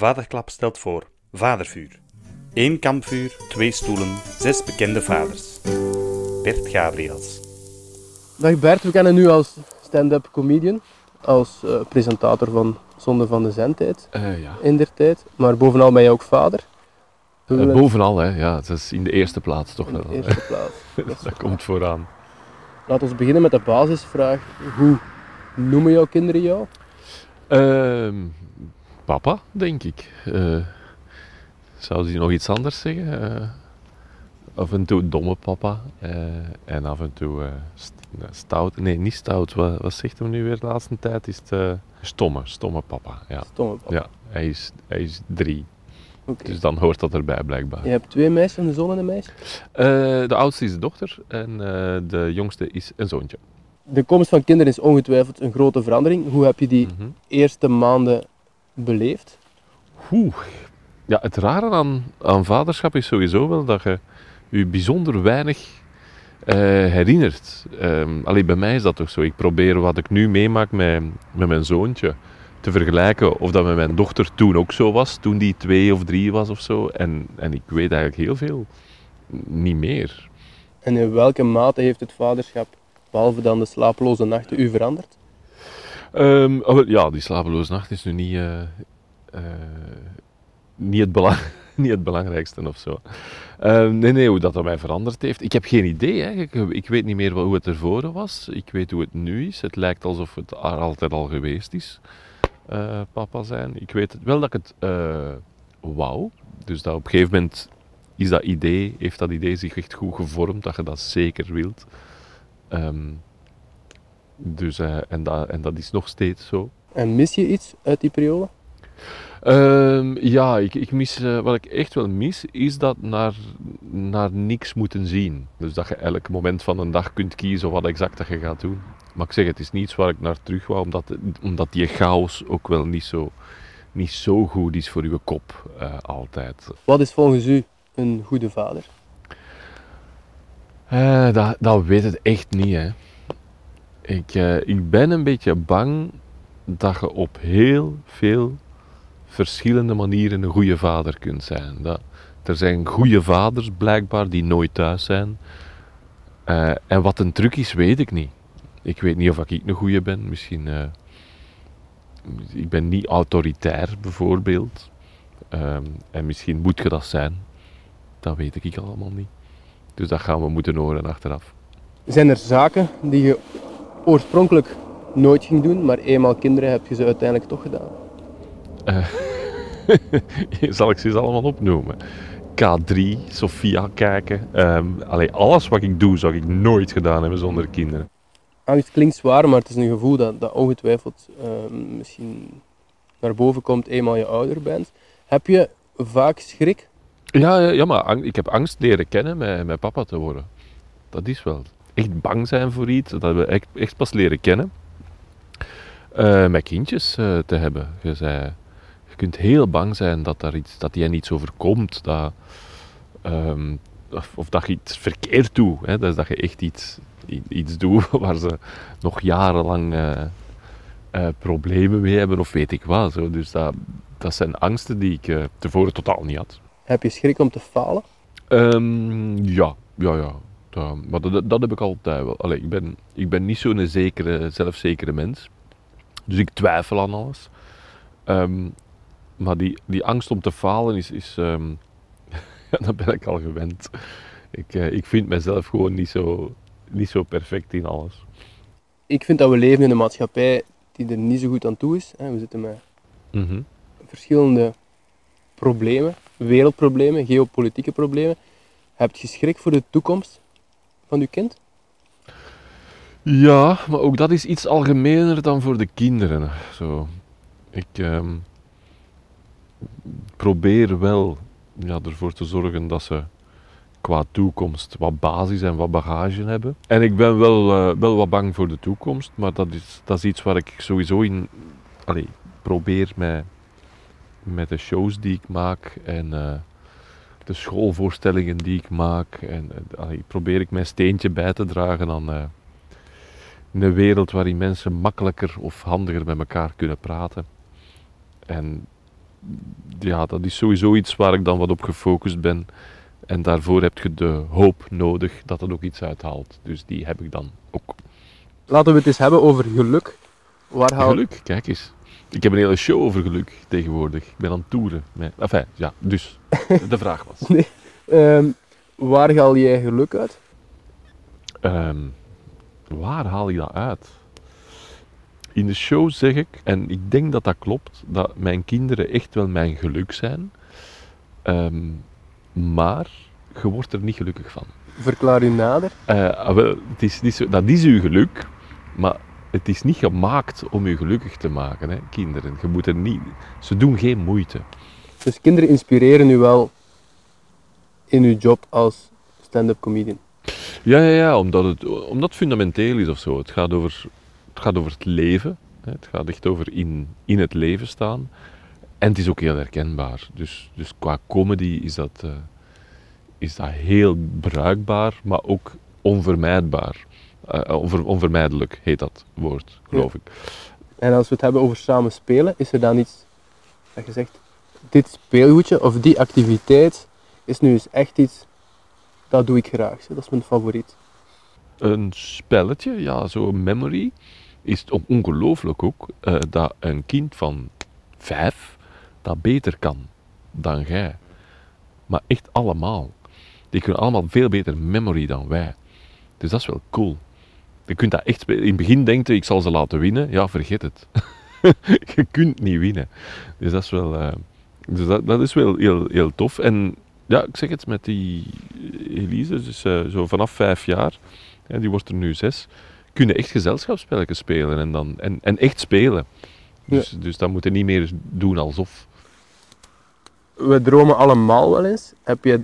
Vaderklap stelt voor Vadervuur. Eén kampvuur, twee stoelen, zes bekende vaders. Bert Gabriels. Dag Bert, we kennen nu als stand-up comedian, als eh, presentator van Zonde van de Zendtijd Eh, ja. in der tijd, maar bovenal ben je ook vader. Eh, bovenal, hè. Ja, het is in de eerste plaats toch in de wel. eerste plaats. Dat is Dat komt vooraan. Laten we beginnen met de basisvraag. Hoe noemen jouw kinderen jou? Papa, denk ik. Eh, zou ze nog iets anders zeggen? Eh, af en toe domme papa. eh, en af en toe st- stout. Nee, niet stout. Wat, wat zegt hem nu weer de laatste tijd? Is het stomme, stomme papa. Ja, Stomme papa. ja hij, is, hij is drie. Dus dan hoort dat erbij blijkbaar. Je hebt twee meisjes, een zoon en een meisje. De oudste is een dochter en de jongste is een zoontje. De komst van kinderen is ongetwijfeld een grote verandering. Hoe heb je die Mhm. eerste maanden beleefd? Oeh. Ja, het rare aan, aan vaderschap is sowieso wel dat je je bijzonder weinig eh, herinnert. Ehm alleen bij mij is dat toch zo. Ik probeer wat ik nu meemaak met, met mijn zoontje te vergelijken of dat met mijn dochter toen ook zo was, toen die twee of drie was of zo. En, en ik weet eigenlijk heel veel niet meer. En in welke mate heeft het vaderschap, behalve dan de slapeloze nachten, u veranderd? Ehm, oh, ja, die slapeloze nacht is nu niet, eh, eh, niet, het, belang, niet het belangrijkste of zo. Ehm, nee, nee, hoe dat, dat mij veranderd heeft. Ik heb geen idee. Hè. Ik, ik weet niet meer hoe het ervoor was. Ik weet hoe het nu is. Het lijkt alsof het altijd al geweest is, eh, papa zijn. Ik weet wel dat ik het wou. Dus dat op een gegeven moment is dat idee, heeft dat idee zich echt goed gevormd, dat je dat zeker wilt. Ehm, dus, eh, en, dat, en dat is nog steeds zo. En mis je iets uit die periode? Ehm, ja, ik, ik mis, eh, wat ik echt wel mis, is dat naar, naar niks moeten zien. Dus dat je elk moment van een dag kunt kiezen wat exact dat je gaat doen. Maar ik zeg, het is niets waar ik naar terug wou, omdat, omdat die chaos ook wel niet zo, niet zo goed is voor je kop eh, altijd. Wat is volgens u een goede vader? Dat, dat weet het echt niet, hè. Ik, eh, ik ben een beetje bang dat je op heel veel verschillende manieren een goede vader kunt zijn. Dat, er zijn goede vaders blijkbaar die nooit thuis zijn. Eh, en wat een truc is, weet ik niet. Ik weet niet of ik een goede ben. Misschien. eh, ik ben niet autoritair, bijvoorbeeld. En misschien moet je dat zijn. Dat weet ik allemaal niet. Dus dat gaan we moeten horen achteraf. Zijn er zaken die je oorspronkelijk nooit ging doen, maar eenmaal kinderen heb je ze uiteindelijk toch gedaan? Zal ik ze eens allemaal opnoemen? K3, Sofia kijken. Ehm allee, alles wat ik doe, zou ik nooit gedaan hebben zonder kinderen. Angst klinkt zwaar, maar het is een gevoel dat, dat ongetwijfeld eh, misschien naar boven komt eenmaal je ouder bent. Heb je vaak schrik? Ja, ja, maar ik heb angst leren kennen met, met papa te worden. Dat is wel. Echt bang zijn voor iets, dat hebben we echt, echt pas leren kennen. Eh, met kindjes eh, te hebben. Je, zei, je kunt heel bang zijn dat, daar iets, dat jij iets overkomt. Dat, ehm, of, of dat je iets verkeerd doet. Hè? Dus dat je echt iets, iets doet waar ze nog jarenlang eh, problemen mee hebben of weet ik wat. Zo. Dus dat, dat zijn angsten die ik tevoren totaal niet had. Heb je schrik om te falen? Ehm, ja, ja, ja. Dat, maar dat, dat heb ik altijd wel. Allee, ik, ben, ik ben niet zo'n zekere, zelfzekere mens. Dus ik twijfel aan alles. Ehm, maar die, die angst om te falen is... is ehm, ja, dat ben ik al gewend. Ik, eh, ik vind mezelf gewoon niet zo, niet zo perfect in alles. Ik vind dat we leven in een maatschappij die er niet zo goed aan toe is. hè. We zitten met Mhm. verschillende problemen, wereldproblemen, geopolitieke problemen. Heb je schrik voor de toekomst van je kind? Ja, maar ook dat is iets algemener dan voor de kinderen. Zo. Ik ehm, probeer wel ja, ervoor te zorgen dat ze qua toekomst wat basis en wat bagage hebben. En ik ben wel, eh, wel wat bang voor de toekomst, maar dat is, dat is iets waar ik sowieso in probeer met, met de shows die ik maak en eh, de schoolvoorstellingen die ik maak. En, eh, allee, probeer ik mijn steentje bij te dragen aan, eh, een wereld waarin mensen makkelijker of handiger met elkaar kunnen praten. En ja, dat is sowieso iets waar ik dan wat op gefocust ben. En daarvoor heb je de hoop nodig dat het ook iets uithaalt. Dus die heb ik dan ook. Laten we het eens hebben over geluk. Waar. Geluk, kijk eens. Ik heb een hele show over geluk tegenwoordig. Ik ben aan het toeren. Met... Enfin, ja, dus. De vraag was. Nee. Ehm, waar haal jij geluk uit? Ehm, waar haal je dat uit? In de show zeg ik, en ik denk dat dat klopt, dat mijn kinderen echt wel mijn geluk zijn. Ehm, maar je wordt er niet gelukkig van. Verklaar u nader. Eh, ah, wel, het is dat is uw geluk, maar het is niet gemaakt om u gelukkig te maken, hè, kinderen. Je moet er niet, ze doen geen moeite. Dus kinderen inspireren u wel in uw job als stand-up comedian. Ja, ja, ja omdat, het, omdat het fundamenteel is of zo. Het gaat over het, gaat over het leven. Hè. Het gaat echt over in, in het leven staan. En het is ook heel herkenbaar. Dus, dus qua comedy is dat, eh, is dat heel bruikbaar, maar ook onvermijdbaar. Eh, onver, onvermijdelijk heet dat woord, geloof ik. En als we het hebben over samen spelen, is er dan iets dat je zegt, dit speelgoedje of die activiteit is nu eens echt iets, dat doe ik graag. Dat is mijn favoriet. Een spelletje, ja, zo'n memory, is ongelooflijk ook eh, dat een kind van vijf dat beter kan dan jij. Maar echt allemaal. Die kunnen allemaal veel beter memory dan wij. Dus dat is wel cool. Je kunt dat echt spelen. In het begin denkt je, ik zal ze laten winnen. Ja, vergeet het. je kunt niet winnen. Dus dat is wel, uh, dus dat, dat, is wel heel, heel tof. En ja, ik zeg het met die Elise, dus uh, zo vanaf vijf jaar, ja, die wordt er nu zes, kunnen echt gezelschapsspelletjes spelen en, dan, en, en echt spelen. Dus, ja. dus dat moeten niet meer doen alsof. We dromen allemaal wel eens. Heb je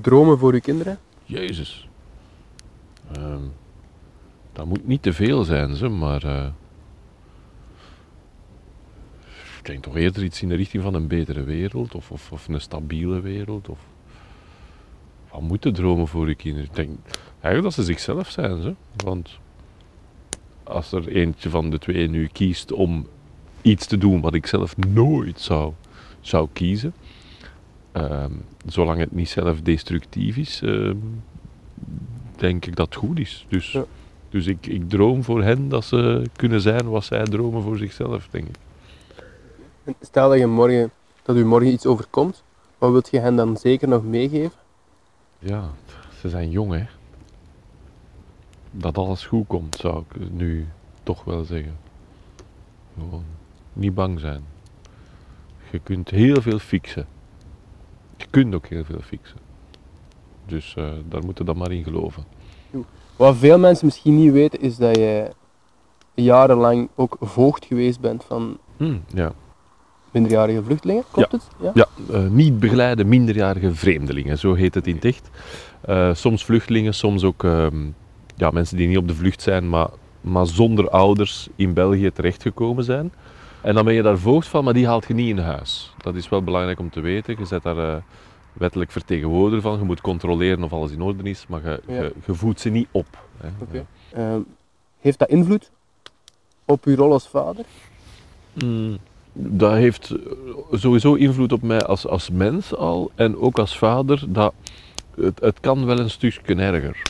dromen voor je kinderen? Jezus. Um, dat moet niet te veel zijn, ze, maar. Uh, ik denk toch eerder iets in de richting van een betere wereld of, of, of een stabiele wereld. Of, wat moeten dromen voor je kinderen? Ik denk eigenlijk dat ze zichzelf zijn. Ze. Want als er eentje van de twee nu kiest om iets te doen wat ik zelf nooit zou, zou kiezen, um, zolang het niet zelf destructief is, um, denk ik dat het goed is. Dus. Dus ik, ik droom voor hen dat ze kunnen zijn wat zij dromen voor zichzelf, denk ik. Stel dat, je morgen, dat u morgen iets overkomt, wat wilt je hen dan zeker nog meegeven? Ja, ze zijn jong hè. Dat alles goed komt, zou ik nu toch wel zeggen. Gewoon niet bang zijn. Je kunt heel veel fixen. Je kunt ook heel veel fixen. Dus uh, daar moeten we dan maar in geloven. Wat veel mensen misschien niet weten, is dat je jarenlang ook voogd geweest bent van hmm, ja. minderjarige vluchtelingen. Klopt ja. het? Ja, ja uh, niet begeleide minderjarige vreemdelingen, zo heet het in het echt. Uh, soms vluchtelingen, soms ook ja, mensen die niet op de vlucht zijn, maar, maar zonder ouders in België terechtgekomen zijn. En dan ben je daar voogd van, maar die haalt je niet in huis. Dat is wel belangrijk om te weten. Je zet daar uh, wettelijk vertegenwoordiger van. Je moet controleren of alles in orde is, maar je, ja. je, je voedt ze niet op. Hè. Okay. Ja. Uh, heeft dat invloed op uw rol als vader? Mm, dat heeft sowieso invloed op mij als, als mens al. En ook als vader. Dat het, het kan wel een stukje erger.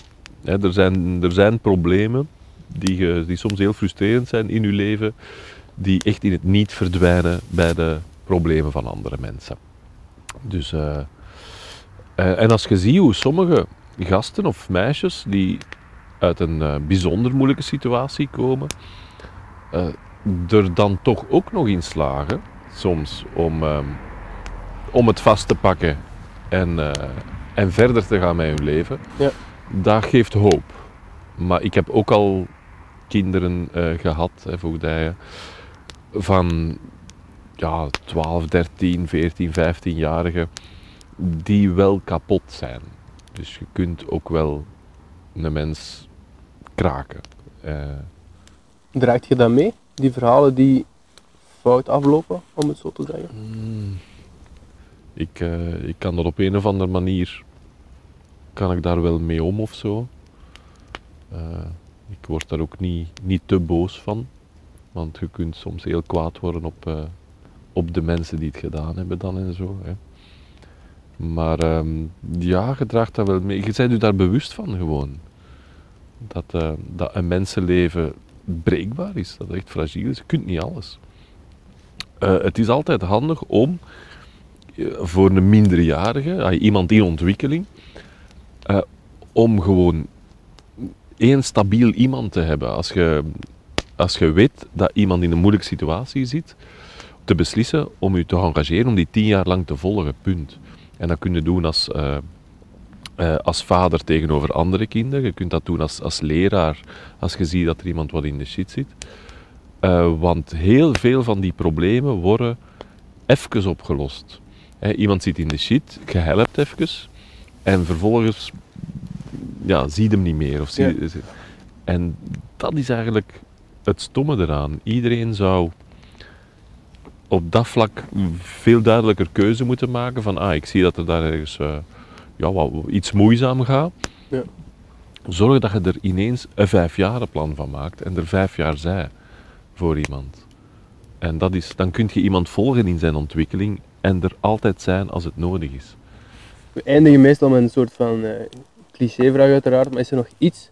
Hè, er, zijn, er zijn problemen die, die soms heel frustrerend zijn in uw leven die echt in het niet verdwijnen bij de problemen van andere mensen. Dus, uh, uh, en als je ziet hoe sommige gasten of meisjes die uit een uh, bijzonder moeilijke situatie komen, er dan toch ook nog in slagen, soms om, om het vast te pakken en, en verder te gaan met hun leven, ja. dat geeft hoop. Maar ik heb ook al kinderen gehad, voogdijen, van ja, 12, 13, 14, 15-jarigen die wel kapot zijn. Dus je kunt ook wel een mens kraken. Uh, Draagt je dat mee? Die verhalen die fout aflopen, om het zo te zeggen? Mm, ik, uh, ik kan dat op een of andere manier, kan ik daar wel mee om of zo. Uh, ik word daar ook niet, niet te boos van. Want je kunt soms heel kwaad worden op, op de mensen die het gedaan hebben dan en zo. Hè. Maar ehm, ja, je draagt dat wel mee. Je bent je daar bewust van gewoon. Dat, eh, dat een mensenleven breekbaar is, dat het echt fragiel is. Je kunt niet alles. Eh, het is altijd handig om eh, voor een minderjarige, ah, iemand in ontwikkeling, om gewoon één stabiel iemand te hebben. Als je, als je weet dat iemand in een moeilijke situatie zit, te beslissen om je te engageren, om die tien jaar lang te volgen, punt. En dat kun je doen als, eh, eh, als vader tegenover andere kinderen. Je kunt dat doen als, als leraar, als je ziet dat er iemand wat in de shit zit. Eh, want heel veel van die problemen worden even opgelost. Hè, iemand zit in de shit, je helpt even, en vervolgens ja, zie je hem niet meer. Of zie, Ja. En dat is eigenlijk het stomme eraan. Iedereen zou op dat vlak veel duidelijker keuze moeten maken van ah, ik zie dat er daar ergens eh, ja, wat, iets moeizaam gaat. Ja. Zorg dat je er ineens een vijfjarenplan van maakt en er vijf jaar zij voor iemand. En dat is, dan kun je iemand volgen in zijn ontwikkeling en er altijd zijn als het nodig is. We eindigen meestal met een soort van eh clichévraag uiteraard, maar is er nog iets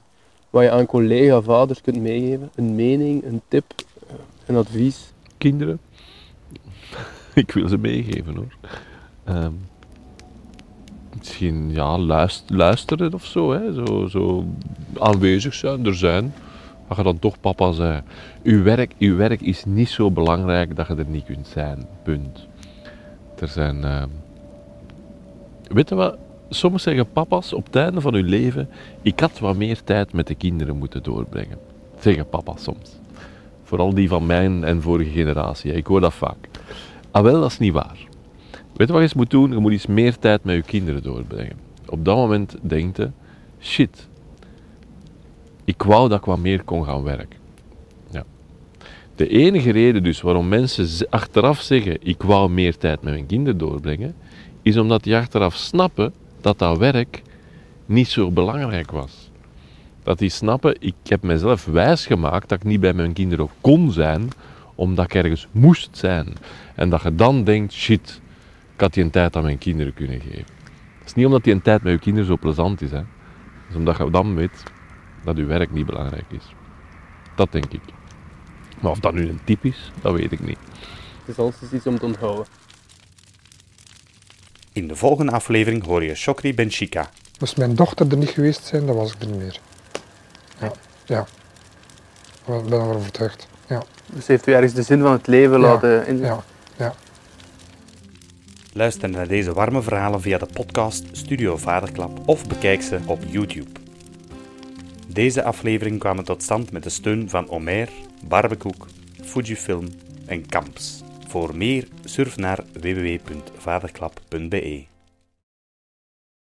wat je aan collega-vaders kunt meegeven? Een mening, een tip, eh, een advies? Kinderen, ik wil ze meegeven hoor. Ehm, misschien ja, luist- luisteren of zo, hè? Zo, zo aanwezig zijn, er zijn. Maar je dan toch papa zijn. Uw werk, uw werk is niet zo belangrijk dat je er niet kunt zijn. Punt. Er zijn. ehm, Weet wat? Soms zeggen papa's op het einde van hun leven: Ik had wat meer tijd met de kinderen moeten doorbrengen. Zeggen papa soms. Vooral die van mijn en vorige generatie. Ik hoor dat vaak. Ah, wel, dat is niet waar. Weet je wat je eens moet doen? Je moet eens meer tijd met je kinderen doorbrengen. Op dat moment denkt je: Shit, ik wou dat ik wat meer kon gaan werken. Ja. De enige reden dus waarom mensen achteraf zeggen: Ik wou meer tijd met mijn kinderen doorbrengen, is omdat die achteraf snappen dat dat werk niet zo belangrijk was. Dat die snappen, ik heb mezelf wijsgemaakt dat ik niet bij mijn kinderen kon zijn, omdat ik ergens moest zijn. En dat je dan denkt, shit, ik had die een tijd aan mijn kinderen kunnen geven. Het is niet omdat die een tijd met je kinderen zo plezant is, hè. Het is omdat je dan weet dat je werk niet belangrijk is. Dat denk ik. Maar of dat nu een tip is, dat weet ik niet. Het is alles iets om te onthouden. In de volgende aflevering hoor je Shokri Benchika. Moest mijn dochter er niet geweest zijn, dan was ik er niet meer. Ja, ja. Ik ben ervan overtuigd. Ja, Dus heeft u ergens de zin van het leven Ja, laten in... ja, ja. Luister naar deze warme verhalen via de podcast Studio Vaderklap of bekijk ze op YouTube. Deze aflevering kwamen tot stand met de steun van Omer, Barbekoek, Fujifilm en Kamps. Voor meer surf naar www.vaderklap.be.